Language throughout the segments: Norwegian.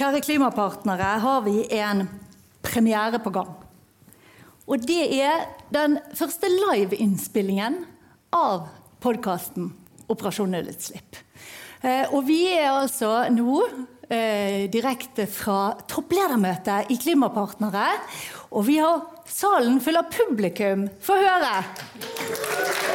kjære klimapartnere, har vi en premiere på gang. Og det er den første liveinnspillingen av podkasten Operasjon nullutslipp. Eh, og vi er altså nå eh, direkte fra toppledermøtet i Klimapartnere. Og vi har salen full av publikum. Få høre!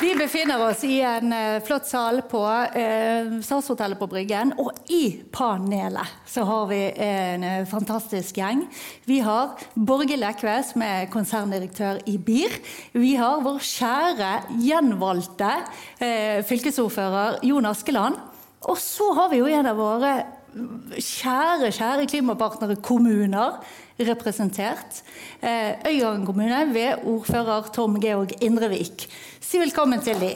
Vi befinner oss i en uh, flott sal på eh, Statshotellet på Bryggen. Og i panelet så har vi en uh, fantastisk gjeng. Vi har Borge Lekve, som er konserndirektør i BIR. Vi har vår kjære gjenvalgte fylkesordfører Jon Askeland. Og så har vi jo en av våre kjære, kjære klimapartnere kommuner representert. Øygarden kommune ved ordfører Tom Georg Indrevik. Si velkommen til de.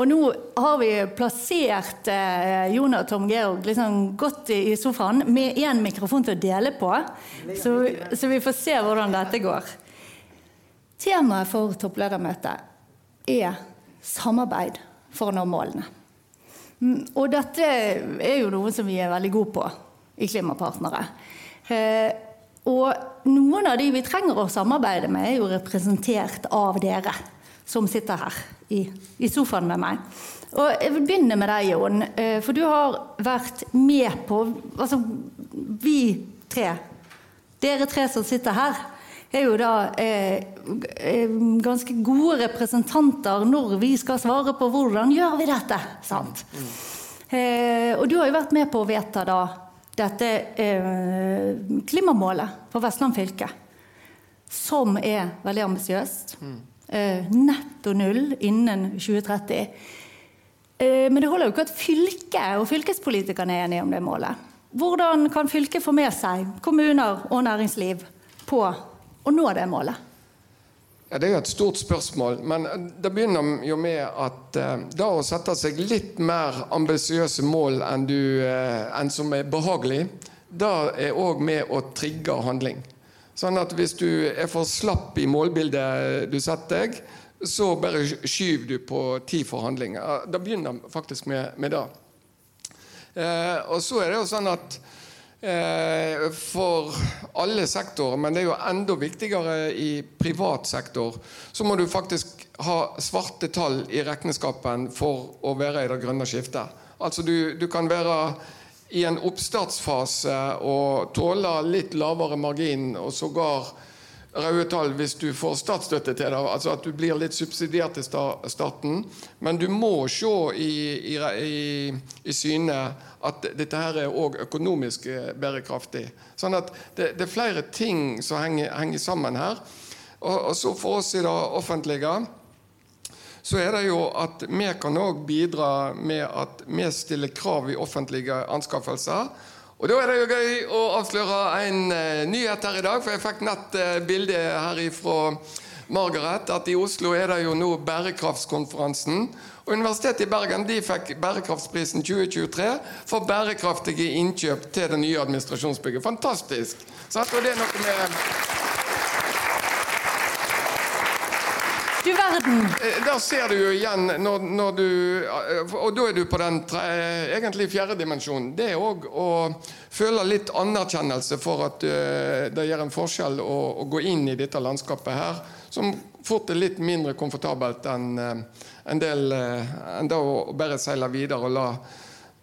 Og nå har vi plassert eh, Jon og Tom Georg liksom godt i, sofaen med én mikrofon til å dele på, så, så, vi får se hvordan dette går. Temaet for toppledermøtet er samarbeid for å nå målene. Mm, og dette er jo noe som vi er veldig gode på i Klimapartnere. Eh, og noen av de vi trenger å samarbeide med, er jo representert av dere som sitter her i, i sofaen med meg. Og jeg vil begynne med deg, Jon. Eh, for du har vært med på Altså, vi tre, dere tre som sitter her, er jo da eh, eh, ganske gode representanter når vi skal svare på hvordan gjør vi dette. sant? Mm. Eh, og du har jo vært med på å vedta da dette eh, klimamålet for Vestland fylke, som er veldig ambisiøst. Mm. Eh, netto null innen 2030. Eh, men det holder jo ikke at fylket og fylkespolitikerne er enige om det målet. Hvordan kan fylket få med seg kommuner og næringsliv på å nå det målet? Ja, Det er jo et stort spørsmål, men det begynner jo med at eh, da å sette seg litt mer ambisiøse mål enn, du, eh, enn, som er behagelig, da er òg med å trigge handling. Sånn at hvis du er for slapp i målbildet du setter deg, så bare skyver du på tid for handling. Det begynner faktisk med, med det. Eh, og så er det jo sånn at Eh, for alle sektorer, men det er jo enda viktigere i privat sektor, så må du faktisk ha svarte tall i regnskapen for å være i det grønne skiftet. Altså du, du kan være i en oppstartsfase og tåle litt lavere margin, og sågar røde tall hvis du får statsstøtte til det. Altså at du blir litt subsidiert til staten. Men du må se i, i, i, i syne at dette her er òg økonomisk eh, bærekraftig. Sånn at det, det er flere ting som henger, henger sammen her. Og, og, så for oss i det offentlige så er det jo at vi kan òg bidra med at vi stiller krav i offentlige anskaffelser. Og Da er det jo gøy å avsløre en uh, nyhet her i dag, for jeg fikk nett bilde her ifra Margaret at i Oslo er det jo nå bærekraftskonferansen. Og Universitetet i Bergen de fikk Bærekraftsprisen 2023 for bærekraftige innkjøp til det nye administrasjonsbygget. Fantastisk! Så og det er noe med Du verden! Eh, der ser du jo igjen når, når, du eh, Og da er du på den tre, egentlig fjerde dimensjonen. Det òg å føle litt anerkjennelse for at det gjør en forskjell å, å, gå inn i dette landskapet her, som fort er litt mindre komfortabelt enn en del enn det å bare seile videre og la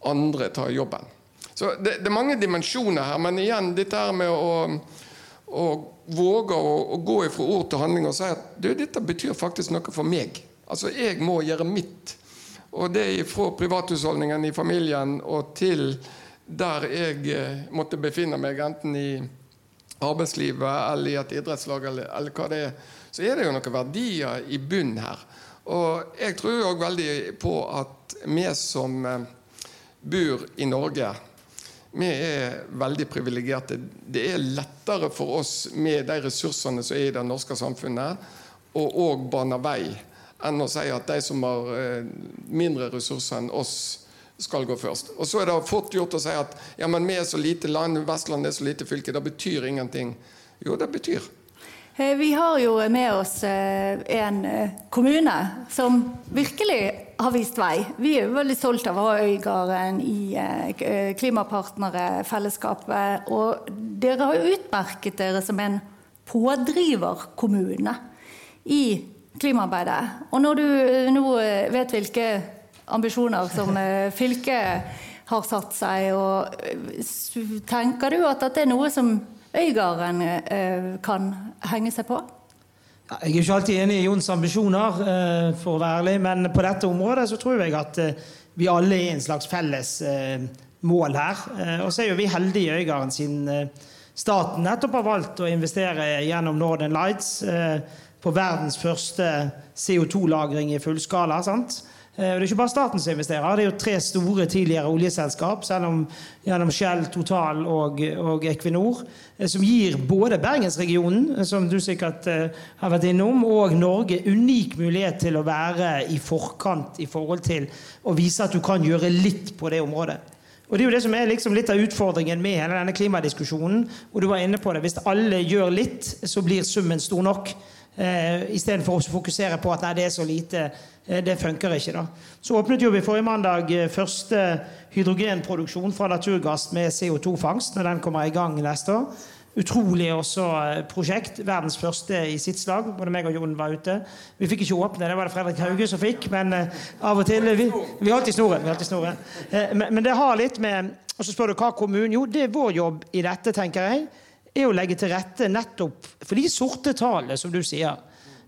andre ta jobben. Så det, det er mange dimensjoner her, men igjen dette her med å og våger å, å, gå fra ord til handling og si at du, dette betyr faktisk noe for meg. Altså, jeg må gjøre mitt. Og det er fra privathusholdningen i familien og til der jeg eh, måtte befinne meg, enten i arbeidslivet eller i et idrettslag eller, eller hva det er, så er det jo noen verdier i bunnen her. Og jeg tror òg veldig på at vi som eh, bor i Norge vi er veldig privilegerte. Det er lettere for oss med de ressursene som er i det norske samfunnet, å òg bane vei, enn å si at de som har eh, mindre ressurser enn oss, skal gå først. Og Så er det fort gjort å si at ja, men vi er så lite land, Vestland er så lite fylke, det betyr ingenting. Jo, det betyr. Eh, vi har jo med oss eh, en eh, kommune som virkelig har vist vei. Vi er veldig stolte av å ha Øygarden i Klimapartnerfellesskapet. Og dere har jo utmerket dere som en pådriverkommune i klimaarbeidet. Og når du nå vet hvilke ambisjoner som fylket har satt seg, og tenker du at dette er noe som Øygarden eh, kan henge seg på? Jeg er ikke alltid enig i Jons ambisjoner, eh, for å være ærlig, men på dette området så tror jeg at eh, vi alle er i en slags felles mål her. Og så er jo vi heldige i Øygarden siden staten nettopp har valgt å investere gjennom Northern Lights på verdens første CO2-lagring i fullskala. sant? Eh, det er ikke bare staten som investerer. Det er jo tre store tidligere oljeselskap gjennom, gjennom Shell, Total og, og, Equinor, eh, som gir både Bergensregionen, eh, som du sikkert har vært innom, og Norge unik mulighet til å være i forkant i forhold til å vise at du kan gjøre litt på det området. Og Det er jo det som er liksom litt av utfordringen med hele denne klimadiskusjonen. og du var inne på det, Hvis alle gjør litt, så blir summen stor nok. Eh, Istedenfor å fokusere på at nei, det er så lite. Eh, det funker ikke. da. Så åpnet jo vi forrige mandag eh, første hydrogenproduksjon fra naturgass med CO2-fangst når den kommer i gang neste år. Utrolig også eh, prosjekt. Verdens første i sitt slag. Både meg og Jon var ute. Vi fikk ikke åpne, det var det Fredrik Hauge som fikk. Men av og til Vi, vi holdt i snoren. Holdt i snoren. Men, men det har litt med Og så spør du hva kommunen Jo, det er vår jobb i dette, tenker jeg er å legge til rette nettopp for de sorte tallene, som du sier.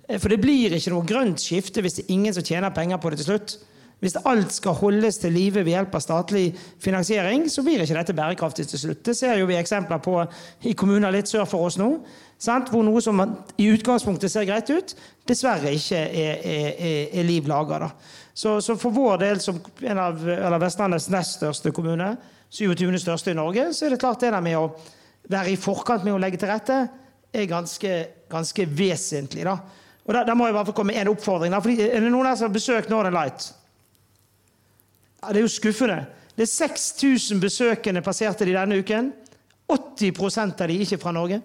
Eh, for det blir ikke noe grønt skifte hvis det er ingen som tjener penger på det til slutt. Hvis alt skal holdes til live ved hjelp av statlig finansiering, så blir ikke dette bærekraftig til slutt. Det ser jo vi eksempler på i kommuner litt sør for oss nå. Sant? Hvor noe som i utgangspunktet ser greit ut, dessverre ikke er, er, er, liv laga. Så, så, for vår del, som en av Vestlandets nest største kommune, 27. største i Norge, så er det klart det der med å være i forkant med å legge til rette, er ganske, ganske vesentlig. da. Og da, da, må jeg bare komme med en oppfordring. Da. Fordi, er det noen her som har besøkt Northern Light? Ja, det er jo skuffende. Det er 6000 besøkende passerte de denne uken. 80% av de ikke fra Norge.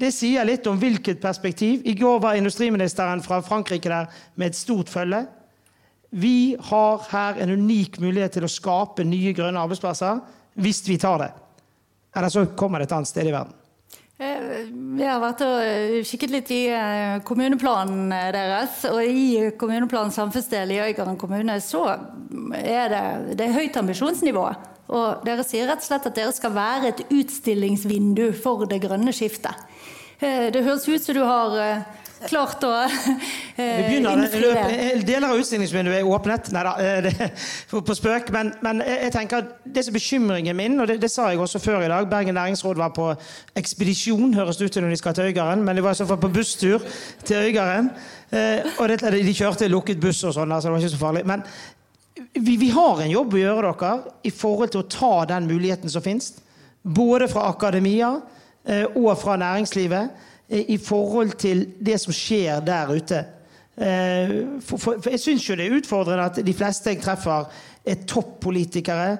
Det sier litt om hvilket perspektiv. I går var industriministeren fra Frankrike der med et stort følge. Vi har her en unik mulighet til å skape nye grønne arbeidsplasser hvis vi tar det. Eller så kommer det et annet sted i verden. Eh, vi har vært og eh, kikket litt i eh, kommuneplanen deres. Og i kommuneplanen samfunnsdel i Øygarden kommune så er det, det er høyt ambisjonsnivå. Og dere sier rett og slett at dere skal være et utstillingsvindu for det grønne skiftet. Det høres ut som du har klart å eh, innfri. Deler av utstillingsvinduet er åpnet. Nei da, eh, på spøk. Men, men, jeg tenker at det som er bekymringen min, og det, det, sa jeg også før i dag Bergen næringsråd var på ekspedisjon, høres det ut til når de skal til Øygarden, men de var i så fall på busstur til Øygarden. Eh, og det, de kjørte lukket buss og sånn, så det var ikke så farlig. Men vi, vi har en jobb å gjøre dere i forhold til å ta den muligheten som finnes. Både fra akademia og fra næringslivet i forhold til det som skjer der ute. Eh, for, for, for jeg syns jo det er utfordrende at de fleste jeg treffer, er toppolitikere,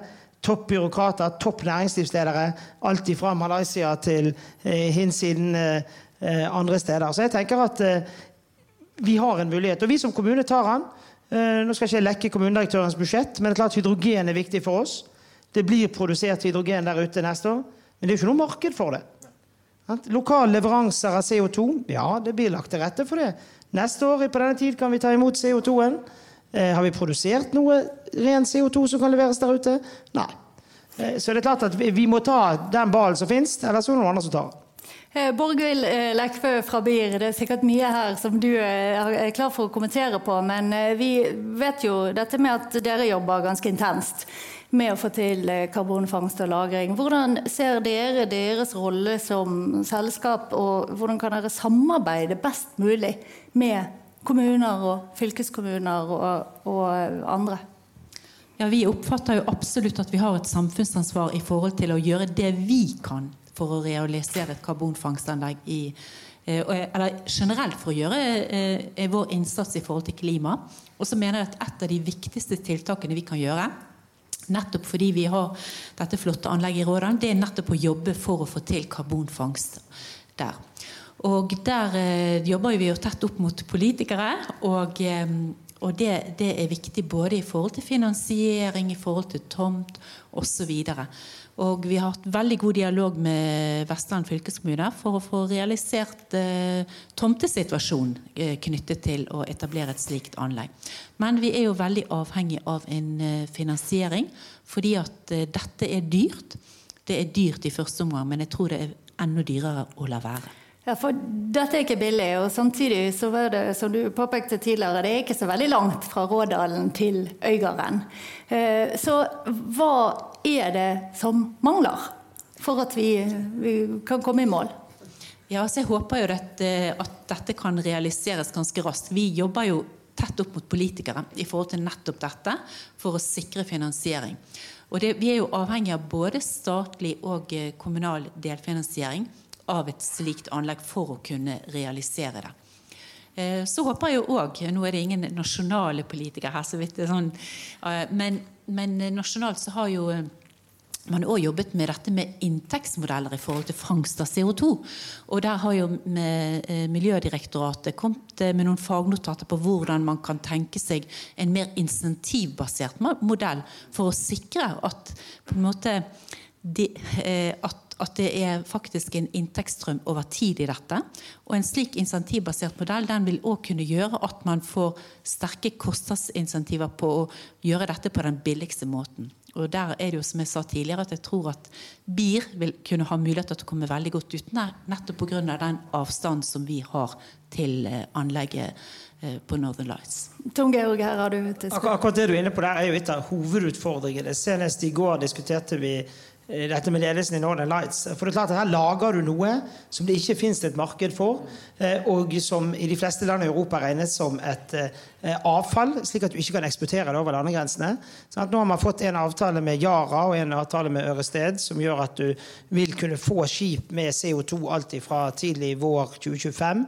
toppbyråkrater, topp næringslivsledere. Alt fra Malaysia til eh, hinsiden eh, eh, andre steder. Så jeg tenker at eh, vi har en mulighet. Og vi som kommune tar den. Eh, nå skal jeg ikke lekke kommunedirektørens budsjett, men det er klart hydrogen er viktig for oss. Det blir produsert hydrogen der ute neste år. Men det er jo ikke noe marked for det. Lokale leveranser av CO2. Ja, det blir lagt til rette for det. Neste år på denne tid kan vi ta imot CO2-en. Eh, har vi produsert noe ren CO2 som kan leveres der ute? Nei. Eh, så det er klart at vi, vi må ta den ballen som finnes, så er det noen andre som tar den. Eh, Borghild Lekve fra BIR, det er sikkert mye her som du eh, er klar for å kommentere på. Men vi vet jo dette med at dere jobber ganske intenst med å få til eh, karbonfangst og -lagring. Hvordan ser dere deres rolle som selskap, og hvordan kan dere samarbeide best mulig med kommuner og fylkeskommuner og, og andre? Ja, Vi oppfatter jo absolutt at vi har et samfunnsansvar i forhold til å gjøre det vi kan for å realisere et karbonfangstanlegg i eh, eller generelt for å gjøre eh, vår innsats i forhold til klima. Og så mener jeg at Et av de viktigste tiltakene vi kan gjøre, nettopp fordi vi har dette flotte anlegget i Rådalen, det er nettopp å jobbe for å få til karbonfangst der. Og der eh, jobber vi jo tett opp mot politikere. Og, eh, og det, det, er viktig både i forhold til finansiering, i forhold til tomt osv. Og vi har hatt veldig god dialog med Vestland fylkeskommune for å få realisert eh, tomtesituasjonen eh, knyttet til å etablere et slikt anlegg. Men vi er jo veldig avhengig av en eh, finansiering, fordi at eh, dette er dyrt. Det er dyrt i første omgang, men jeg tror det er enda dyrere å la være. Ja, for dette er ikke billig, og samtidig så var det, som du påpekte tidligere, det er ikke så veldig langt fra Rådalen til Øygarden. Eh, så hva er det som mangler for at vi, vi kan komme i mål? Ja, så Jeg håper jo at, at dette kan realiseres ganske raskt. Vi jobber jo tett opp mot politikere i forhold til nettopp dette, for å sikre finansiering. Og det, Vi er jo avhengig av både statlig og eh, kommunal delfinansiering av et slikt anlegg for å kunne realisere det. Eh, så håper jeg jo òg Nå er det ingen nasjonale politikere her, så vidt det er sånn, eh, men, men nasjonalt så har jo eh, man har også jobbet med dette med inntektsmodeller i forhold til fangst av CO2. Og der har jo Miljødirektoratet kommet med noen fagnotater på hvordan man kan tenke seg en mer insentivbasert modell for å sikre at på en måte de, at at det er faktisk en inntektsstrøm over tid i dette. Og en slik insentivbasert modell den vil òg kunne gjøre at man får sterke kostnadsinsentiver på å gjøre dette på den billigste måten. Og der er det jo som jeg sa tidligere at jeg tror at BIR vil kunne ha muligheter til å komme veldig godt ut nettopp pga. den avstanden som vi har til eh, anlegget eh, på Northern Lights. Tom Georg, her har du Akkurat det du er inne på der er jo et av hovedutfordringene. Senest i går diskuterte vi dette med ledelsen i Northern Lights. For det er klart at Her lager du noe som det ikke finnes et marked for, eh, og som i de fleste land i Europa regnes som et eh, avfall, slik at du ikke kan eksportere det over landegrensene. Sånn nå har man fått en avtale med Yara og en avtale med Ørested som gjør at du vil kunne få skip med CO2 alltid fra tidlig vår 2025.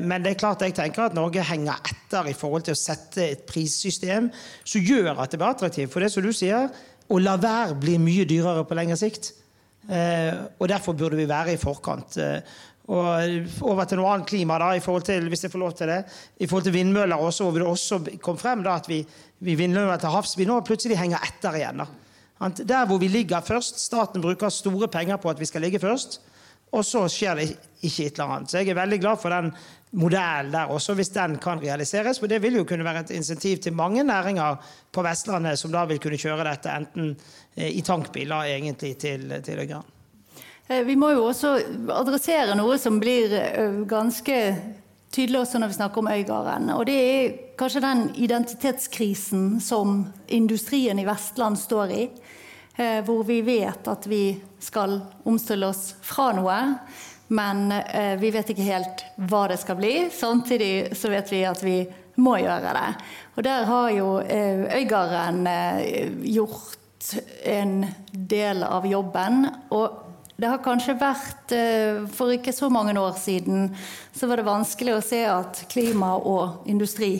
Men det er klart jeg tenker at Norge henger etter i forhold til å sette et prissystem som gjør at det blir attraktivt. For det som du sier, å la være blir mye dyrere på lengre sikt. Eh, og derfor burde vi være i forkant. Eh, og over til noe annet klima, da, til, hvis jeg får lov til det, i forhold til vindmøller også, hvor det også kom frem da, at vi, vi vindmøller til havs vi nå plutselig henger etter igjen. da. Der hvor vi ligger først, Staten bruker store penger på at vi skal ligge først, og så skjer det ikke et eller annet. Så jeg er veldig glad for den modellen der også, hvis den kan realiseres. For det vil jo kunne være et insentiv til mange næringer på Vestlandet som da vil kunne kjøre dette enten eh, i tankbiler egentlig til, til Øygarden. Eh, vi må jo også adressere noe som blir eh, ganske tydelig også når vi snakker om Øygarden. Og det er kanskje den identitetskrisen som industrien i Vestland står i. Hvor vi vet at vi skal omstille oss fra noe men eh, vi vet ikke helt hva det skal bli. Samtidig så vet vi at vi må gjøre det. Og der har jo eh, Øygarden eh, gjort en del av jobben. Og det har kanskje vært eh, For ikke så mange år siden så var det vanskelig å se at klima og industri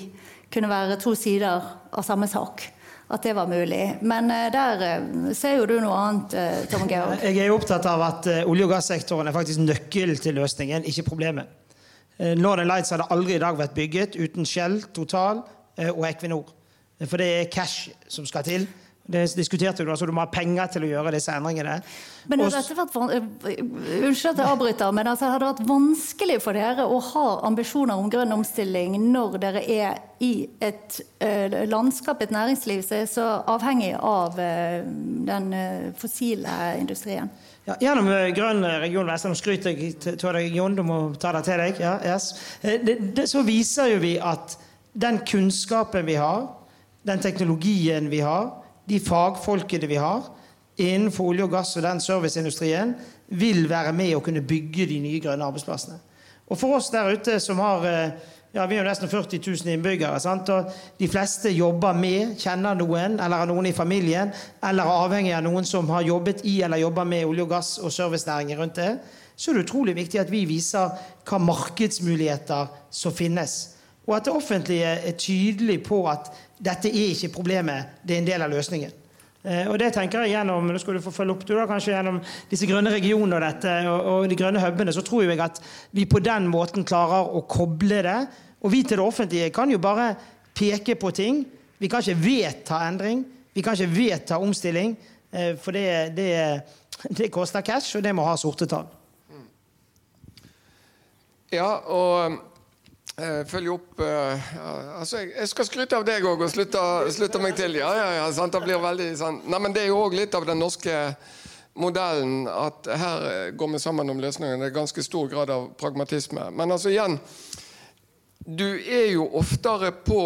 kunne være to sider av samme sak at det var mulig. Men eh, der eh, ser jo du noe annet, eh, Tom Georg? Jeg er opptatt av at olje- og gassektoren er faktisk nøkkel til løsningen, ikke problemet. Northern Lights hadde aldri i dag vært bygget uten Shell, Total og Equinor. For det er cash som skal til. Det diskuterte du, altså du må ha penger til å gjøre disse endringene. Men hadde dette vært eh, Unnskyld at jeg avbryter, men altså, har det vært vanskelig for dere å ha ambisjoner om grønn omstilling når dere er i et uh, landskap, et næringsliv, som er så avhengig av uh, den uh, fossile industrien? Ja, gjennom Grønn region Vestland skryter jeg til deg, Jon, du må ta det til deg. Ja, yes. det, det, så viser jo vi at den kunnskapen vi har, den teknologien vi har, de fagfolkene vi har innenfor olje og gass og den serviceindustrien, vil være med å kunne bygge de nye grønne arbeidsplassene. Og for oss der ute som har eh, ja, Vi er jo nesten 40 000 innbyggere. Sant? og De fleste jobber med, kjenner noen, eller har noen i familien, eller er avhengig av noen som har jobbet i eller jobber med olje og gass og servicenæringer rundt det. Så er det utrolig viktig at vi viser hva markedsmuligheter som finnes. Og at det offentlige er tydelig på at dette er ikke problemet, det er en del av løsningen. Eh, og det tenker jeg gjennom nå skal du få følge opp du da, kanskje gjennom disse grønne regionene og, dette, og, og de grønne hubene, så tror jeg at vi på den måten klarer å koble det. Og vi til det offentlige kan jo bare peke på ting. Vi kan ikke vedta endring. Vi kan ikke vedta omstilling. Eh, for det, det, det koster cash, og det må ha sorte tall. Ja, og følge opp uh, altså jeg, skal skryte av deg òg og slutte, slutte, meg til. Ja, ja, ja, sant? Det blir veldig sant? Nei, men det er jo òg litt av den norske modellen at her går vi sammen om løsningen. Det er ganske stor grad av pragmatisme. Men altså igjen Du er jo oftere på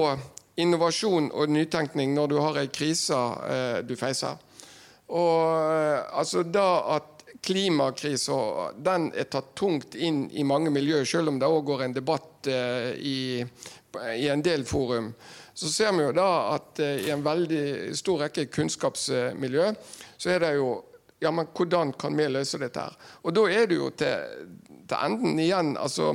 innovasjon og nytenkning når du har ei krise du feiser. Og altså da at klimakrisa er tatt tungt inn i mange miljøer, selv om det òg går en debatt eh, i, i, en del forum. Så ser vi jo da at eh, i en veldig stor rekke kunnskapsmiljø så er det jo ja, men hvordan kan vi løse dette her? Og da er det jo til, til enden igjen altså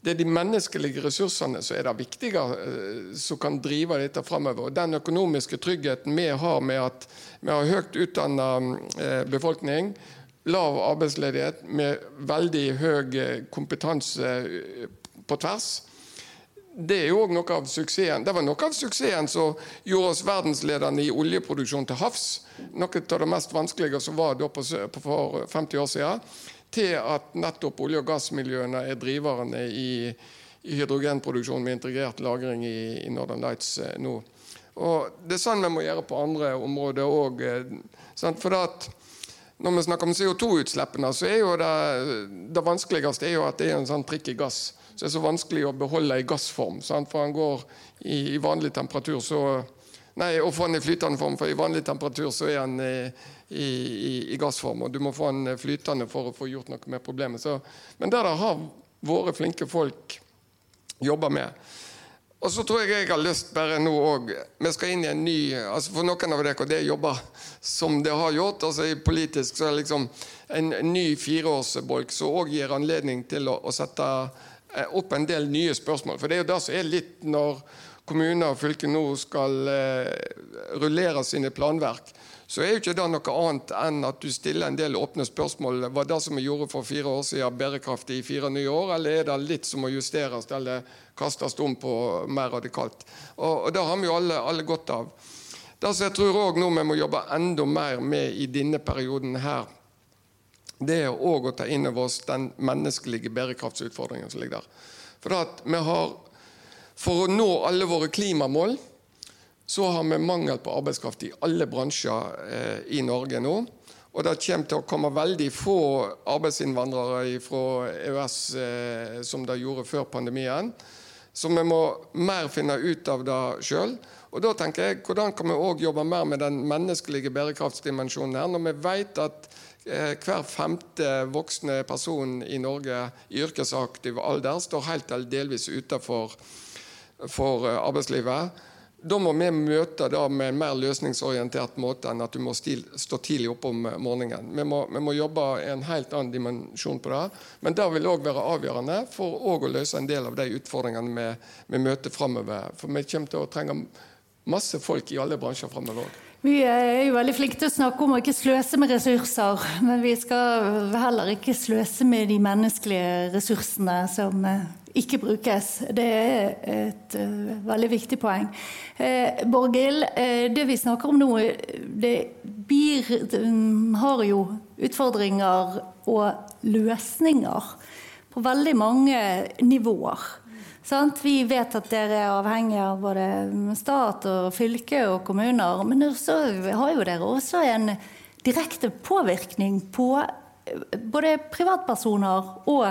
det er de menneskelige ressursene som er det viktige, eh, som kan drive dette framover. Den økonomiske tryggheten vi har med at vi har høyt utdanna befolkning, lav arbeidsledighet med veldig høy eh, kompetanse eh, på tvers. Det er jo òg noe av suksessen. Det var noe av suksessen som gjorde oss verdensledende i oljeproduksjon til havs. Noe av det mest vanskelige som var da for 50 år siden. Til at nettopp olje- og gassmiljøene er driverne i, hydrogenproduksjon med integrert lagring i, i Northern Lights eh, nå. Og Det er sånn vi må gjøre på andre områder òg. For at når vi snakker om CO2-utslippene, så er jo det, det vanskeligste er at det er en sånn prikk i gass. Så det er så vanskelig å beholde i gassform. Sant? For han går i, i, vanlig temperatur så Nei, å få den i flytende form, for i vanlig temperatur så er han i, i, i gassform. Og du må få den flytende for å få gjort noe med problemet. Så, men det har våre flinke folk jobba med. Og så tror jeg jeg har lyst bare nå òg Vi skal inn i en ny altså For noen av dere og det jobber som det har gjort. altså Politisk så er det liksom en ny fireårsbolk som òg gir anledning til å, å, sette eh, opp en del nye spørsmål. For det er jo det som er litt når kommuner og fylker nå skal eh, rullere sine planverk så er jo ikke det noe annet enn at du stiller en del åpne spørsmål. Var det som vi gjorde for fire år siden, bærekraftig i fire nye år, eller er det litt som må justeres eller kastes om på mer radikalt? Og, og Det har vi jo alle, alle godt av. Det som jeg tror også nå vi må jobbe enda mer med i denne perioden her, det er òg å ta inn over oss den menneskelige bærekraftsutfordringen som ligger der. For, at vi har, for å nå alle våre klimamål så har vi mangel på arbeidskraft i alle bransjer eh, i Norge nå. Og det kommer til å komme veldig få arbeidsinnvandrere fra EØS eh, som det gjorde før pandemien. Så vi må mer finne ut av det sjøl. Og da tenker jeg, Hvordan kan vi òg jobbe mer med den menneskelige bærekraftsdimensjonen her, når vi vet at eh, hver femte voksne person i Norge i yrkesaktiv alder står helt eller delvis utenfor for eh, arbeidslivet. Da må vi møte det med en mer løsningsorientert måte enn at du må stå tidlig oppe om morgenen. Vi må, vi må jobbe en helt annen dimensjon på det. Men det vil òg være avgjørende for å løse en del av de utfordringene vi, vi møter framover. For vi kommer til å trenge masse folk i alle bransjer framover òg. Vi er jo veldig flinke til å snakke om å ikke sløse med ressurser, men vi skal heller ikke sløse med de menneskelige ressursene som eh, ikke brukes. Det er et uh, veldig viktig poeng. Uh, Borghild, uh, det vi snakker om nå, det blir, um, har jo utfordringer og løsninger på veldig mange nivåer. Sant? Vi vet at dere er avhengig av både stat og fylke og kommuner. Men så har jo dere også en direkte påvirkning på både privatpersoner og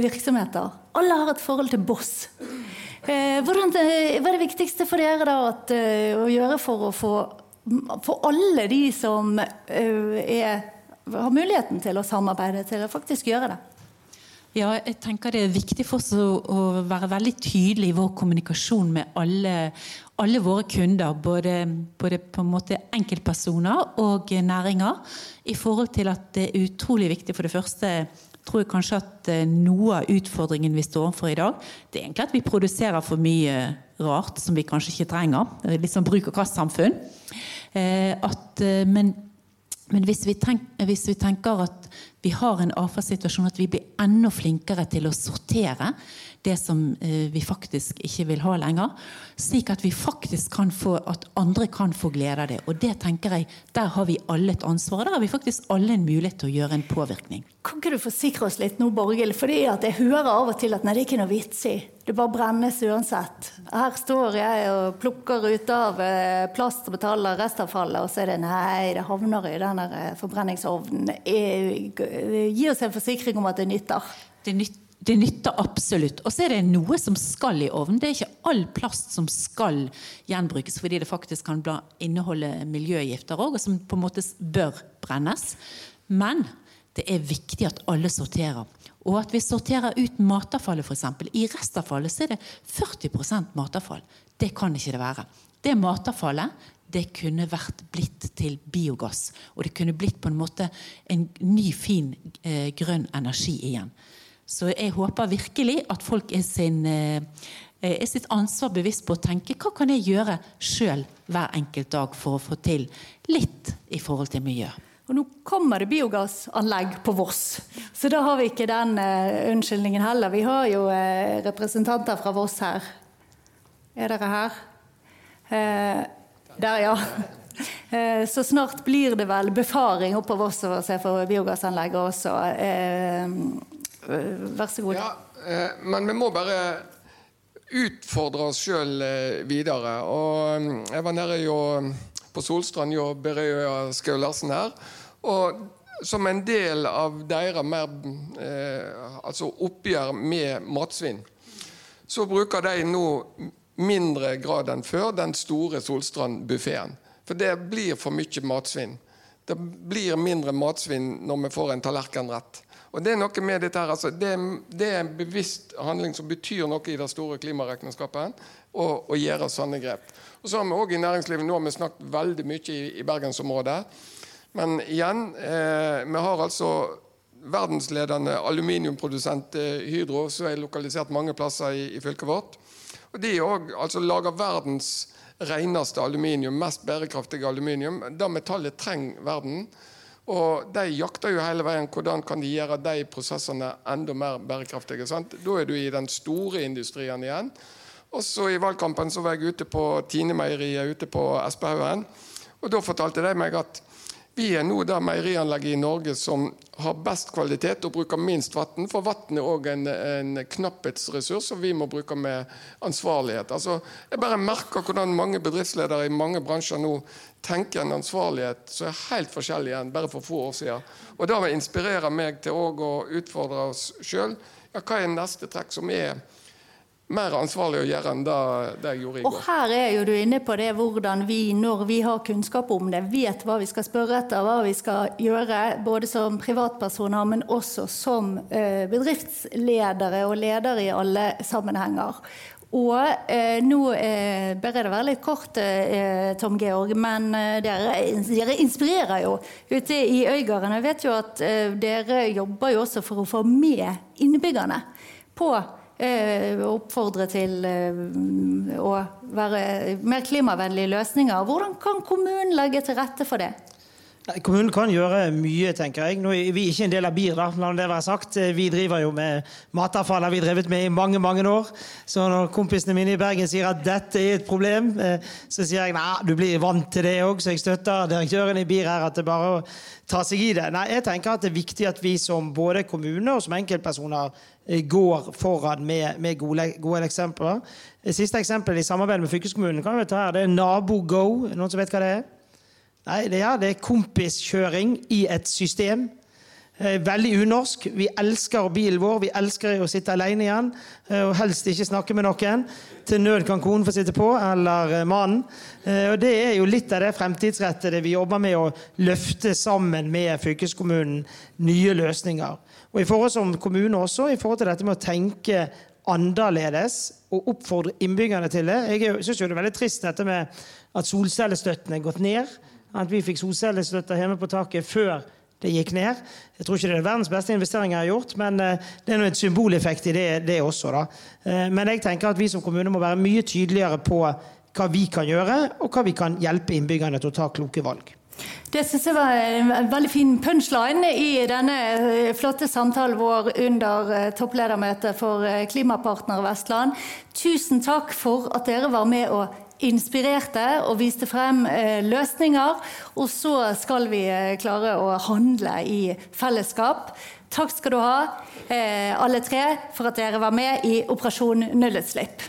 virksomheter. Alle har et forhold til boss. Eh, hvordan, eh, hva er det viktigste for dere da at, eh, å gjøre for å få for alle de som er, har muligheten til å samarbeide, til å faktisk gjøre det? Ja, jeg tenker Det er viktig for oss å være veldig tydelig i vår kommunikasjon med alle, alle våre kunder. Både, både, på en måte enkeltpersoner og næringer. I forhold til at det er utrolig viktig for det første tror jeg kanskje at eh, noe av utfordringen vi står overfor i dag, det er egentlig at vi produserer for mye rart som vi kanskje ikke trenger. Er litt sånn bruk og kast-samfunn. Eh, eh, men, men hvis, vi tenker, hvis vi tenker at vi har en avfallssituasjon, at vi blir enda flinkere til å sortere det som eh, vi faktisk ikke vil ha lenger. Slik at vi faktisk kan få, at andre kan få glede av det. Og det tenker jeg, der har vi alle et ansvar. Der har vi faktisk alle en mulighet til å gjøre en påvirkning. Kan ikke du forsikre oss litt nå, Borghild? At jeg hører av og til at nei, det er ikke noe vits i. Det bare brennes uansett. Her står jeg og plukker ut av eh, plast og betaler restavfallet, og så er det nei, det havner i den eh, forbrenningsovnen. Gi oss en forsikring om at det nytter. Det nytter det nytter absolutt. Og så er det noe som skal i ovnen. Det er ikke all plast som skal gjenbrukes, fordi det faktisk kan inneholde miljøgifter òg, og som på en måte bør brennes. Men det er viktig at alle sorterer. Og at vi sorterer ut matavfallet, f.eks. I restavfallet så er det 40% matavfall. Det kan ikke det være. Det matavfallet det kunne vært blitt til biogass. Og det kunne blitt på en måte en ny, fin eh, grønn energi igjen. Så jeg håper virkelig at folk er, sin, eh, er sitt ansvar bevisst på å tenke hva kan jeg gjøre sjøl hver enkelt dag for å få til litt i forhold til miljø. Og nå kommer det biogassanlegg på Voss, så da har vi ikke den uh, unnskyldningen heller. Vi har jo uh, representanter fra Voss her. Er dere her? Uh, der, ja. Så snart blir det vel befaring oppe på Voss og se for biogassanlegget også. Vær så god. Ja, men vi må bare utfordre oss sjøl videre. Og mm, jeg var nede jo på Solstrand og Berøya Skau Larsen her. Og som en del av deres mer eh, altså oppgjør med matsvinn, så bruker de nå mindre grad enn før den store Solstrand-buffeen. For det blir for mye matsvinn. Det blir mindre matsvinn når vi får en tallerkenrett. Og Det er noe med dette her, altså, det, det, er en bevisst handling som betyr noe i det store klimaregnskapet. Å gjøre sånne grep. Og så har vi også i næringslivet, Nå har vi snakket veldig mye i, i bergensområdet. Men igjen, eh, vi har altså verdensledende aluminiumprodusent eh, Hydro, som er lokalisert mange plasser i, i fylket vårt. Og De også, altså, lager verdens reneste aluminium, mest bærekraftige aluminium. Det metallet trenger verden. Og de jakter jo hele veien hvordan kan de gjøre de prosessene enda mer bærekraftige. Sant? Da er du i den store industrien igjen. Og så I valgkampen så var jeg ute på Tine-meieriet ute på Espehaugen. Og Da fortalte de meg at vi er nå det meierianlegget i Norge som har best kvalitet og bruker minst vann. For vann er òg en, en, knapphetsressurs som vi må bruke med ansvarlighet. Altså, jeg bare merker hvordan mange bedriftsledere i mange bransjer nå tenker en ansvarlighet som er helt forskjellig enn bare for få år siden. Og Det inspirerer meg til å utfordre oss sjøl. Ja, hva er neste trekk som er mer ansvarlig å gjøre enn det, det jeg gjorde i går. Og her er jo du inne på det hvordan vi, når vi har kunnskap om det, vet hva vi skal spørre etter, hva vi skal gjøre, både som privatpersoner, men også som eh, bedriftsledere og ledere i alle sammenhenger. Og eh, nå eh, bør jeg det være litt kort, eh, Tom Georg, men eh, dere, dere, inspirerer jo ute i Øygarden. Jeg vet jo at eh, dere jobber jo også for å få med innbyggerne på Eh, oppfordre til eh, å være mer klimavennlige løsninger. Hvordan kan kommunen legge til rette for det? Kommunen kan gjøre mye, tenker jeg. Nå er ikke en del av BIR, da, la det være sagt. Vi driver jo med matavfall, har vi drevet med i mange mange år. Så når kompisene mine i Bergen sier at dette er et problem, eh, så sier jeg nei, du blir vant til det òg, så jeg støtter direktøren i BIR her at det bare er å ta seg i det. Nei, jeg tenker at det er viktig at vi som både kommune og som enkeltpersoner eh, går foran med, med gode, gode, eksempler. Siste eksempel i samarbeid med fylkeskommunen kan vi ta her, det er NaboGo. Noen som vet hva det er? Nei, det er, det er kompiskjøring i et system. Eh, veldig unorsk. Vi elsker bilen vår, vi elsker å sitte alene igjen. Eh, og helst ikke snakke med noen. Til nød kan konen få sitte på, eller eh, mannen. Og Det er jo litt av det fremtidsrettede vi jobber med å løfte sammen med fylkeskommunen nye løsninger. Og i forhold som kommune også, i forhold til dette med å tenke annerledes og oppfordre innbyggerne til det. Jeg syns det er veldig trist dette med at solcellestøtten er gått ned at vi fikk solcellestøtte hjemme på taket før det gikk ned. Jeg tror ikke det er verdens beste investering jeg har gjort, men eh, det er noe et symboleffekt i det, det også. Da. Eh, men jeg tenker at vi som kommune må være mye tydeligere på hva vi kan gjøre, og hva vi kan hjelpe innbyggerne til å ta kloke valg. Det synes jeg var en veldig fin punchline i denne eh, flotte samtalen vår under toppledermøtet for Klimapartner Vestland. Tusen takk for at dere var med og inspirerte og viste frem løsninger. Og så skal vi klare å handle i fellesskap. Takk skal du ha, alle tre, for at dere var med i Operasjon nullutslipp.